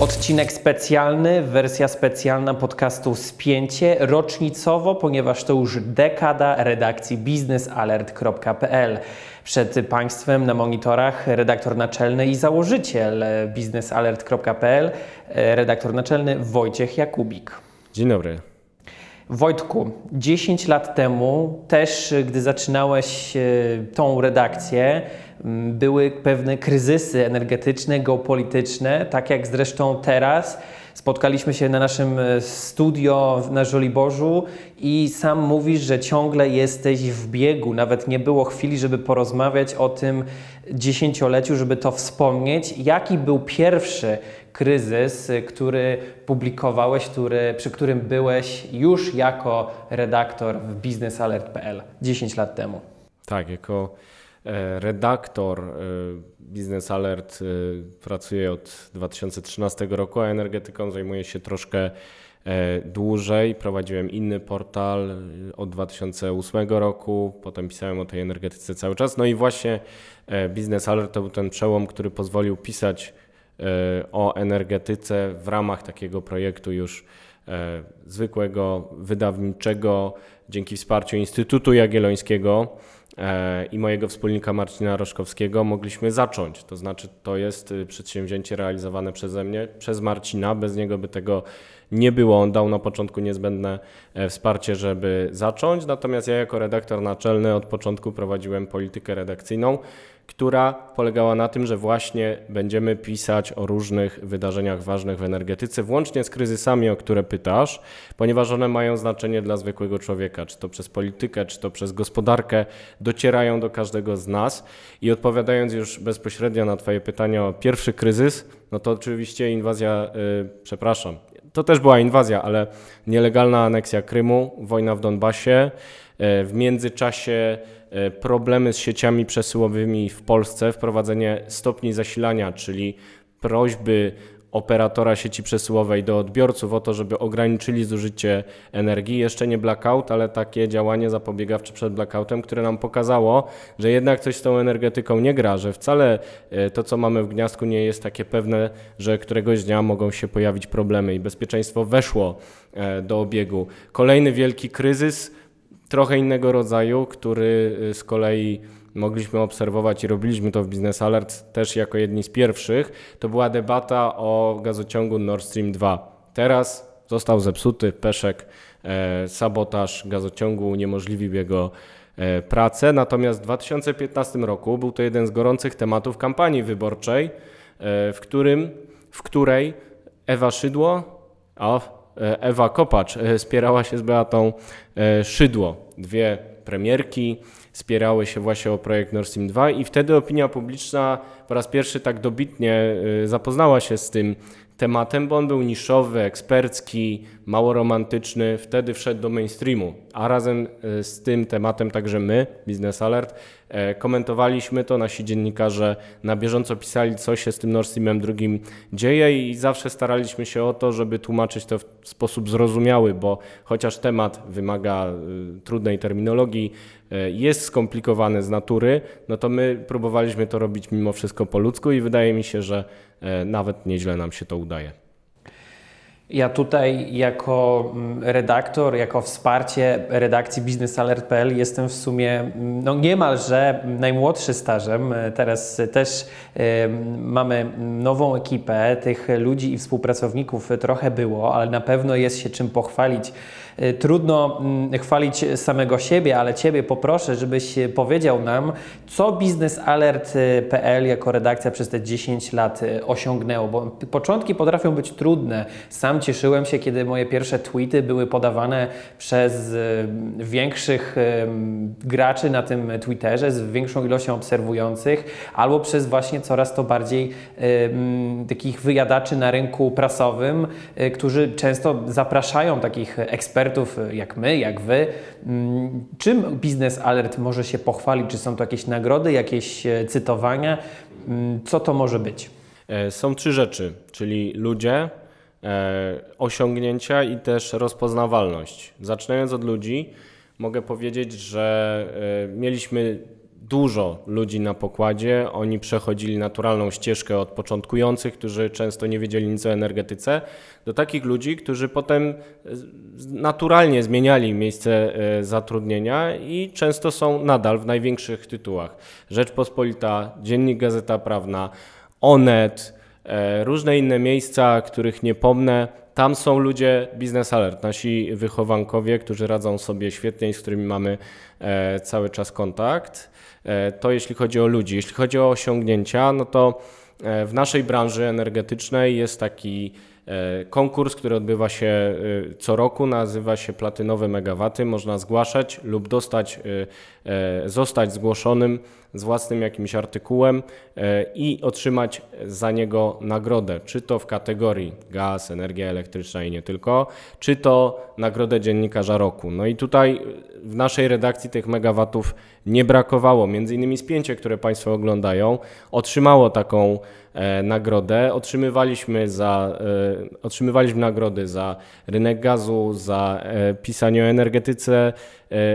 Odcinek specjalny, wersja specjalna podcastu Spięcie, rocznicowo, ponieważ to już dekada redakcji biznesalert.pl. Przed Państwem na monitorach redaktor naczelny i założyciel biznesalert.pl, redaktor naczelny Wojciech Jakubik. Dzień dobry. Wojtku, 10 lat temu, też gdy zaczynałeś e, tą redakcję, były pewne kryzysy energetyczne, geopolityczne, tak jak zresztą teraz. Spotkaliśmy się na naszym e, studio na Żoliborzu i sam mówisz, że ciągle jesteś w biegu. Nawet nie było chwili, żeby porozmawiać o tym dziesięcioleciu, żeby to wspomnieć. Jaki był pierwszy kryzys, który publikowałeś, który, przy którym byłeś już jako redaktor w biznesalert.pl 10 lat temu? Tak, jako e, redaktor e, Business Alert e, pracuję od 2013 roku, a energetyką zajmuję się troszkę dłużej. Prowadziłem inny portal od 2008 roku, potem pisałem o tej energetyce cały czas. No i właśnie Business Alert to był ten przełom, który pozwolił pisać o energetyce w ramach takiego projektu już e, zwykłego, wydawniczego, dzięki wsparciu Instytutu Jagiellońskiego e, i mojego wspólnika Marcina Roszkowskiego mogliśmy zacząć. To znaczy, to jest y, przedsięwzięcie realizowane przeze mnie, przez Marcina. Bez niego by tego nie było. On dał na początku niezbędne e, wsparcie, żeby zacząć. Natomiast ja, jako redaktor naczelny, od początku prowadziłem politykę redakcyjną która polegała na tym, że właśnie będziemy pisać o różnych wydarzeniach ważnych w energetyce, włącznie z kryzysami, o które pytasz, ponieważ one mają znaczenie dla zwykłego człowieka, czy to przez politykę, czy to przez gospodarkę, docierają do każdego z nas. I odpowiadając już bezpośrednio na Twoje pytanie o pierwszy kryzys, no to oczywiście inwazja, yy, przepraszam, to też była inwazja, ale nielegalna aneksja Krymu, wojna w Donbasie. Yy, w międzyczasie problemy z sieciami przesyłowymi w Polsce, wprowadzenie stopni zasilania, czyli prośby operatora sieci przesyłowej do odbiorców o to, żeby ograniczyli zużycie energii. Jeszcze nie blackout, ale takie działanie zapobiegawcze przed blackoutem, które nam pokazało, że jednak coś z tą energetyką nie gra, że wcale e, to, co mamy w gniazdku, nie jest takie pewne, że któregoś dnia mogą się pojawić problemy i bezpieczeństwo weszło e, do obiegu. Kolejny wielki kryzys trochę innego rodzaju, który y, z kolei mogliśmy obserwować i robiliśmy to w Business Alert też jako jedni z pierwszych, to była debata o gazociągu Nord Stream 2. Teraz został zepsuty peszek, e, sabotaż gazociągu uniemożliwił jego e, pracę, natomiast w 2015 roku był to jeden z gorących tematów kampanii wyborczej, e, w, którym, w której Ewa Szydło, E, Ewa Kopacz e, spierała się z Beatą e, Szydło. Dwie premierki spierały się właśnie o projekt Nord Stream 2 i wtedy opinia publiczna po raz pierwszy tak dobitnie zapoznała się z tym tematem, bo on był niszowy, ekspercki, mało romantyczny, wtedy wszedł do mainstreamu, a razem e, z tym tematem także my, Business Alert, e, komentowaliśmy to, nasi dziennikarze na bieżąco pisali, co się z tym Nord Streamem drugim dzieje i zawsze staraliśmy się o to, żeby tłumaczyć to w sposób zrozumiały, bo chociaż temat wymaga e, trudnej terminologii, jest skomplikowany z natury, no to my próbowaliśmy to robić mimo wszystko po ludzku i wydaje mi się, że nawet nieźle nam się to udaje. Ja tutaj jako mm, redaktor, jako wsparcie redakcji biznesalert.pl jestem w sumie mm, no niemalże najmłodszy stażem. Teraz też mamy nową ekipę, tych ludzi i współpracowników trochę było, ale na pewno jest się czym pochwalić trudno mm, chwalić samego siebie, ale Ciebie poproszę, żebyś powiedział nam, co biznesalert.pl jako redakcja przez te 10 lat y, osiągnęło, bo początki potrafią być trudne. Sam cieszyłem się, kiedy moje pierwsze tweety były podawane przez y, większych graczy na tym Twitterze, z większą ilością obserwujących, albo przez właśnie coraz to bardziej takich wyjadaczy na rynku prasowym, którzy często zapraszają takich ekspertów, ekspertów y, jak my, jak wy. Mm, czym Biznes Alert może się pochwalić? Czy są to jakieś nagrody, jakieś e, cytowania? Mm, co to może być? E, są trzy rzeczy, czyli ludzie, e, osiągnięcia i też rozpoznawalność. Zaczynając od ludzi, mogę powiedzieć, że mieliśmy dużo ludzi na pokładzie. Oni przechodzili naturalną ścieżkę od początkujących, którzy często nie wiedzieli nic o energetyce, do takich ludzi, którzy potem naturalnie zmieniali miejsce zatrudnienia i często są nadal w największych tytułach. Rzeczpospolita, Dziennik Gazeta Prawna, Onet, różne inne miejsca, których nie pomnę tam są ludzie Business Alert, nasi wychowankowie, którzy radzą sobie świetnie i z którymi mamy e, cały czas kontakt. E, to jeśli chodzi o ludzi. Jeśli chodzi o osiągnięcia, no to e, w naszej branży energetycznej jest taki konkurs, który odbywa się co roku, nazywa się Platynowe Megawaty. Można zgłaszać lub dostać, zostać zgłoszonym z własnym jakimś artykułem e, i otrzymać za niego nagrodę, czy to w kategorii gaz, energia elektryczna i nie tylko, czy to nagrodę dziennikarza roku. No i tutaj w naszej redakcji tych megawatów nie brakowało. Między innymi spięcie, które Państwo oglądają, otrzymało taką e, nagrodę. Otrzymywaliśmy, za, e, otrzymywaliśmy nagrody za rynek gazu, za pisanie o energetyce,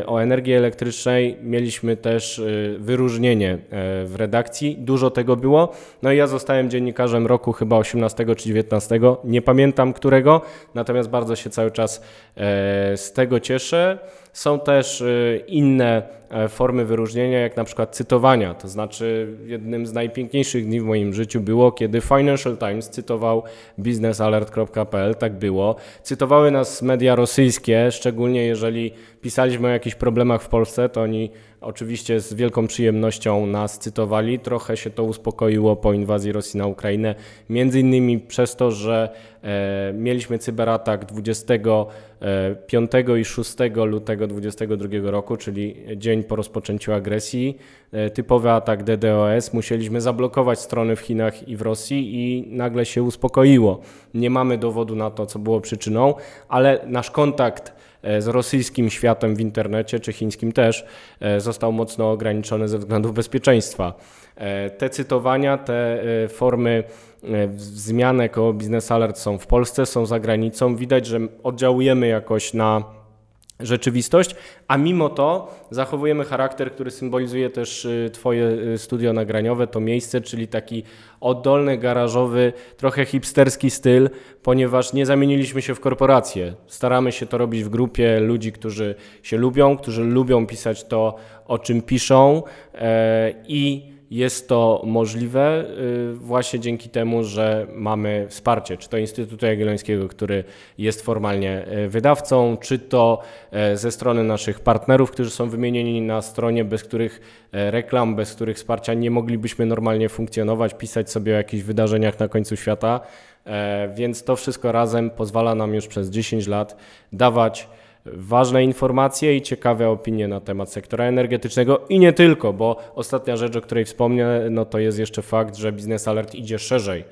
o energii elektrycznej. Mieliśmy też wyróżnienie e, w redakcji. Dużo tego było. No i ja zostałem dziennikarzem roku chyba 18 czy 19, nie pamiętam którego, natomiast bardzo się cały czas e, z tego cieszę. Są też e, inne formy wyróżnienia, jak na przykład cytowania. To znaczy, jednym z najpiękniejszych dni w moim życiu było, kiedy Financial Times cytował biznesalert.pl. Tak było. Cytowały nas media rosyjskie, szczególnie jeżeli pisaliśmy o jakichś problemach w Polsce, to oni Oczywiście z wielką przyjemnością nas cytowali. Trochę się to uspokoiło po inwazji Rosji na Ukrainę, między innymi przez to, że e, mieliśmy cyberatak 25 e, i 6 lutego 2022 roku, czyli dzień po rozpoczęciu agresji. E, typowy atak DDoS. Musieliśmy zablokować strony w Chinach i w Rosji i nagle się uspokoiło. Nie mamy dowodu na to, co było przyczyną, ale nasz kontakt z rosyjskim światem w internecie, czy chińskim też, e, został mocno ograniczony ze względów bezpieczeństwa. E, te cytowania, te formy wzmianek o Business Alert są w Polsce, są za granicą. Widać, że oddziałujemy jakoś na rzeczywistość, a mimo to zachowujemy charakter, który symbolizuje też y, Twoje y, studio nagraniowe, to miejsce, czyli taki oddolny, garażowy, trochę hipsterski styl, ponieważ nie zamieniliśmy się w korporację. Staramy się to robić w grupie ludzi, którzy się lubią, którzy lubią pisać to, o czym piszą e, i jest to możliwe y, właśnie dzięki temu, że mamy wsparcie, czy to Instytutu Jagiellońskiego, który jest formalnie y, wydawcą, czy to y, ze strony naszych partnerów, którzy są wymienieni na stronie, bez których reklam, bez których wsparcia nie moglibyśmy normalnie funkcjonować, pisać sobie o jakichś wydarzeniach na końcu świata. E, więc to wszystko razem pozwala nam już przez 10 lat dawać ważne informacje i ciekawe opinie na temat sektora energetycznego i nie tylko, bo ostatnia rzecz, o której wspomnę, no to jest jeszcze fakt, że Biznes Alert idzie szerzej.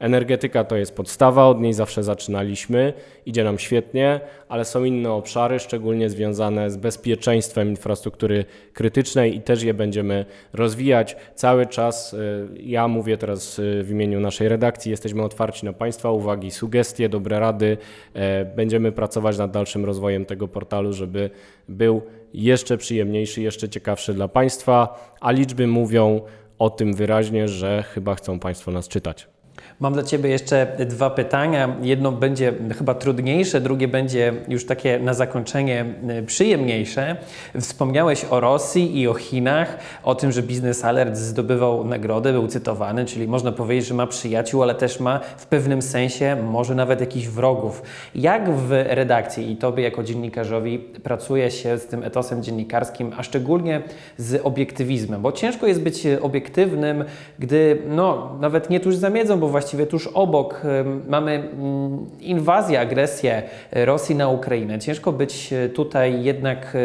Energetyka to jest podstawa, od niej zawsze zaczynaliśmy, idzie nam świetnie, ale są inne obszary, szczególnie związane z bezpieczeństwem infrastruktury krytycznej i też je będziemy rozwijać cały czas. Y, ja mówię teraz y, w imieniu naszej redakcji, jesteśmy otwarci na Państwa uwagi, sugestie, dobre rady. E, będziemy pracować nad dalszym rozwojem tego portalu, żeby był jeszcze przyjemniejszy, jeszcze ciekawszy dla Państwa, a liczby mówią o tym wyraźnie, że chyba chcą Państwo nas czytać. Mam dla Ciebie jeszcze dwa pytania. Jedno będzie chyba trudniejsze, drugie będzie już takie na zakończenie y, przyjemniejsze. Wspomniałeś o Rosji i o Chinach, o tym, że Business Alert zdobywał nagrodę, był cytowany, czyli można powiedzieć, że ma przyjaciół, ale też ma w pewnym sensie może nawet jakichś wrogów. Jak w redakcji i Tobie jako dziennikarzowi pracuje się z tym etosem dziennikarskim, a szczególnie z obiektywizmem? Bo ciężko jest być obiektywnym, gdy no, nawet nie tuż za miedzą, bo właściwie tuż obok mamy mm, inwazję, agresję Rosji na Ukrainę. Ciężko być e, tutaj jednak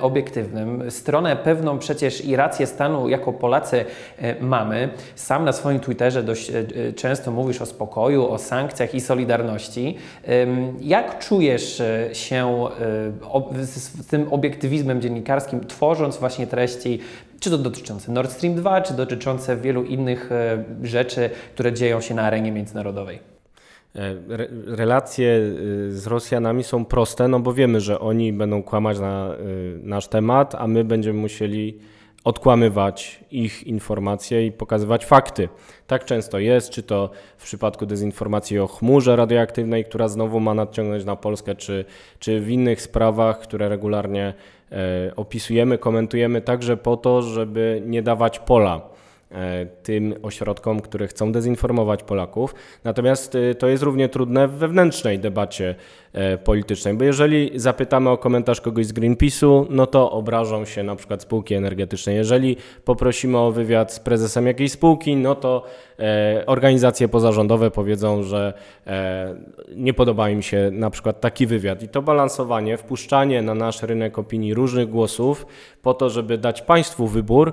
obiektywnym. Stronę pewną przecież i rację stanu jako Polacy e, mamy. Sam na swoim Twitterze dość e, często mówisz o spokoju, o sankcjach i solidarności. Jak czujesz się z tym obiektywizmem dziennikarskim, tworząc właśnie treści czy to dotyczące Nord Stream 2, czy dotyczące wielu innych e, rzeczy, które dzieją się na arenie międzynarodowej. E, relacje e, z Rosjanami są proste, no bo wiemy, że oni będą kłamać na nasz temat, a my będziemy musieli odkłamywać ich informacje i pokazywać fakty. Tak często jest, czy to w przypadku dezinformacji o chmurze radioaktywnej, która znowu ma nadciągnąć na Polskę, czy, czy w innych sprawach, które regularnie e, opisujemy, komentujemy, także po to, żeby nie dawać pola tym ośrodkom, które chcą dezinformować Polaków. Natomiast e, to jest równie trudne w wewnętrznej debacie e, politycznej, bo jeżeli zapytamy o komentarz kogoś z Greenpeace'u, no to obrażą się na przykład spółki energetyczne. Jeżeli poprosimy o wywiad z prezesem jakiejś spółki, no to organizacje pozarządowe powiedzą, że nie podoba im się na przykład taki wywiad. I to balansowanie, wpuszczanie na nasz rynek opinii różnych głosów po to, żeby dać Państwu wybór,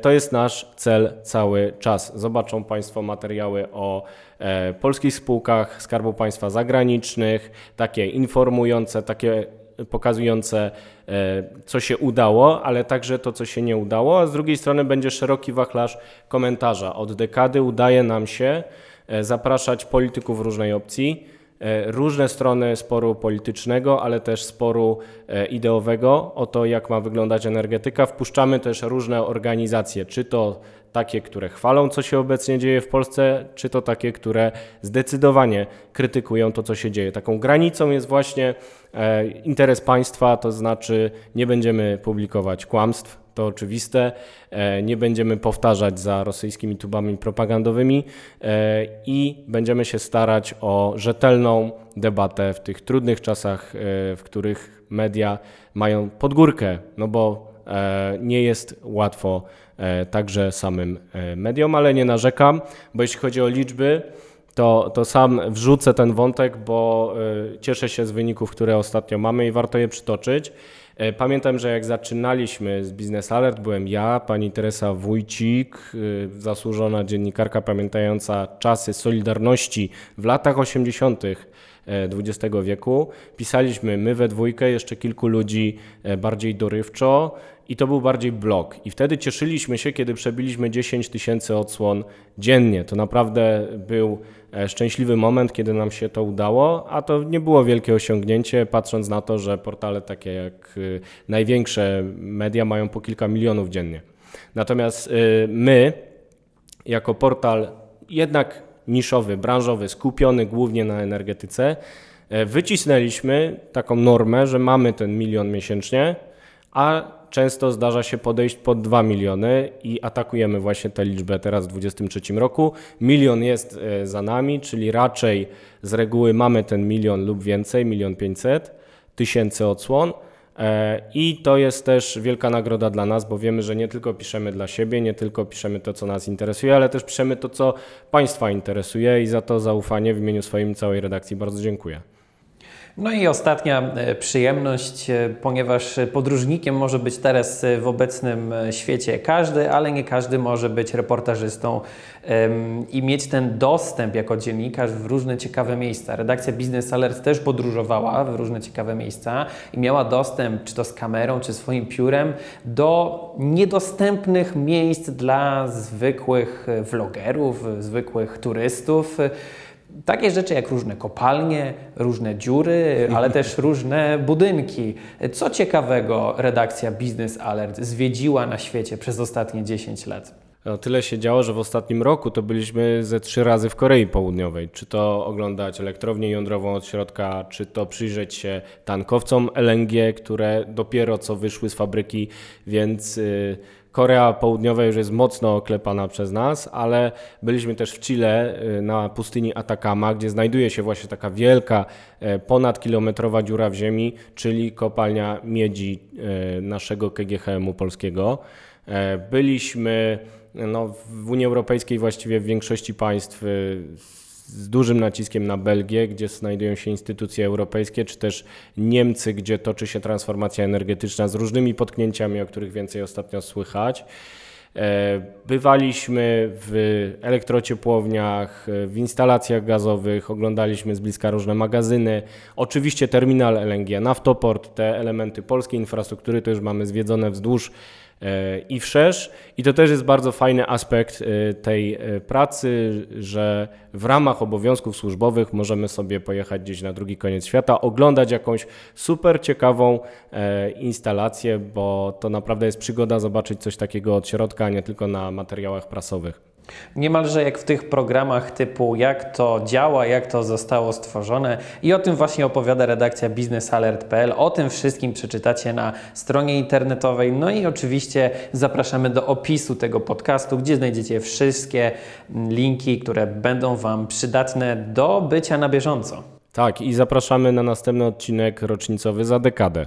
to jest nasz cel cel cały czas. Zobaczą Państwo materiały o e, polskich spółkach Skarbu Państwa zagranicznych, takie informujące, takie pokazujące, e, co się udało, ale także to, co się nie udało, a z drugiej strony będzie szeroki wachlarz komentarza. Od dekady udaje nam się e, zapraszać polityków różnej opcji różne strony sporu politycznego, ale też sporu e, ideowego o to, jak ma wyglądać energetyka. Wpuszczamy też różne organizacje, czy to takie, które chwalą, co się obecnie dzieje w Polsce, czy to takie, które zdecydowanie krytykują to, co się dzieje. Taką granicą jest właśnie e, interes państwa, to znaczy nie będziemy publikować kłamstw, to oczywiste. E, nie będziemy powtarzać za rosyjskimi tubami propagandowymi e, i będziemy się starać o rzetelną debatę w tych trudnych czasach, e, w których media mają podgórkę, no bo nie jest łatwo także samym mediom, ale nie narzekam, bo jeśli chodzi o liczby, to, to sam wrzucę ten wątek, bo cieszę się z wyników, które ostatnio mamy i warto je przytoczyć. E, pamiętam, że jak zaczynaliśmy z Business Alert, byłem ja, pani Teresa Wójcik, e, zasłużona dziennikarka pamiętająca czasy Solidarności w latach 80. XX e, wieku. Pisaliśmy my we dwójkę, jeszcze kilku ludzi bardziej dorywczo i to był bardziej blog. I wtedy cieszyliśmy się, kiedy przebiliśmy 10 tysięcy odsłon dziennie. To naprawdę był E, szczęśliwy moment, kiedy nam się to udało, a to nie było wielkie osiągnięcie, patrząc na to, że portale takie jak y, największe media mają po kilka milionów dziennie. Natomiast y, my, jako portal jednak niszowy, branżowy, skupiony głównie na energetyce, e, wycisnęliśmy taką normę, że mamy ten milion miesięcznie, a często zdarza się podejść pod 2 miliony i atakujemy właśnie tę liczbę teraz w 2023 roku. Milion jest e, za nami, czyli raczej z reguły mamy ten milion lub więcej, milion pięćset tysięcy odsłon. E, I to jest też wielka nagroda dla nas, bo wiemy, że nie tylko piszemy dla siebie, nie tylko piszemy to, co nas interesuje, ale też piszemy to, co Państwa interesuje i za to zaufanie w imieniu swoim całej redakcji bardzo dziękuję. No i ostatnia e, przyjemność, e, ponieważ podróżnikiem może być teraz e, w obecnym świecie każdy, ale nie każdy może być reportażystą i mieć ten dostęp jako dziennikarz w różne ciekawe miejsca. Redakcja Business Alert też podróżowała w różne ciekawe miejsca i miała dostęp, czy to z kamerą, czy swoim piórem, do niedostępnych miejsc dla zwykłych vlogerów, zwykłych turystów takie rzeczy jak różne kopalnie, różne dziury, ale też różne budynki. Co ciekawego redakcja Business Alert zwiedziła na świecie przez ostatnie 10 lat? No, tyle się działo, że w ostatnim roku to byliśmy ze trzy razy w Korei Południowej. Czy to oglądać elektrownię jądrową od środka, czy to przyjrzeć się tankowcom LNG, które dopiero co wyszły z fabryki, więc. Yy, Korea Południowa już jest mocno oklepana przez nas, ale byliśmy też w Chile y, na pustyni Atacama, gdzie znajduje się właśnie taka wielka, e, ponadkilometrowa dziura w ziemi, czyli kopalnia miedzi e, naszego KGHM-u polskiego. E, byliśmy no, w Unii Europejskiej właściwie w większości państw y, z dużym naciskiem na Belgię, gdzie znajdują się instytucje europejskie, czy też Niemcy, gdzie toczy się transformacja energetyczna z różnymi potknięciami, o których więcej ostatnio słychać. E, bywaliśmy w elektrociepłowniach, w instalacjach gazowych, oglądaliśmy z bliska różne magazyny. Oczywiście terminal LNG, naftoport, te elementy polskiej infrastruktury to już mamy zwiedzone wzdłuż i wszerz. I to też jest bardzo fajny aspekt tej pracy, że w ramach obowiązków służbowych możemy sobie pojechać gdzieś na drugi koniec świata, oglądać jakąś super ciekawą instalację, bo to naprawdę jest przygoda zobaczyć coś takiego od środka, a nie tylko na materiałach prasowych. Niemalże jak w tych programach typu jak to działa, jak to zostało stworzone i o tym właśnie opowiada redakcja biznesalert.pl. O tym wszystkim przeczytacie na stronie internetowej. No i oczywiście zapraszamy do opisu tego podcastu, gdzie znajdziecie wszystkie linki, które będą Wam przydatne do bycia na bieżąco. Tak, i zapraszamy na następny odcinek rocznicowy za dekadę.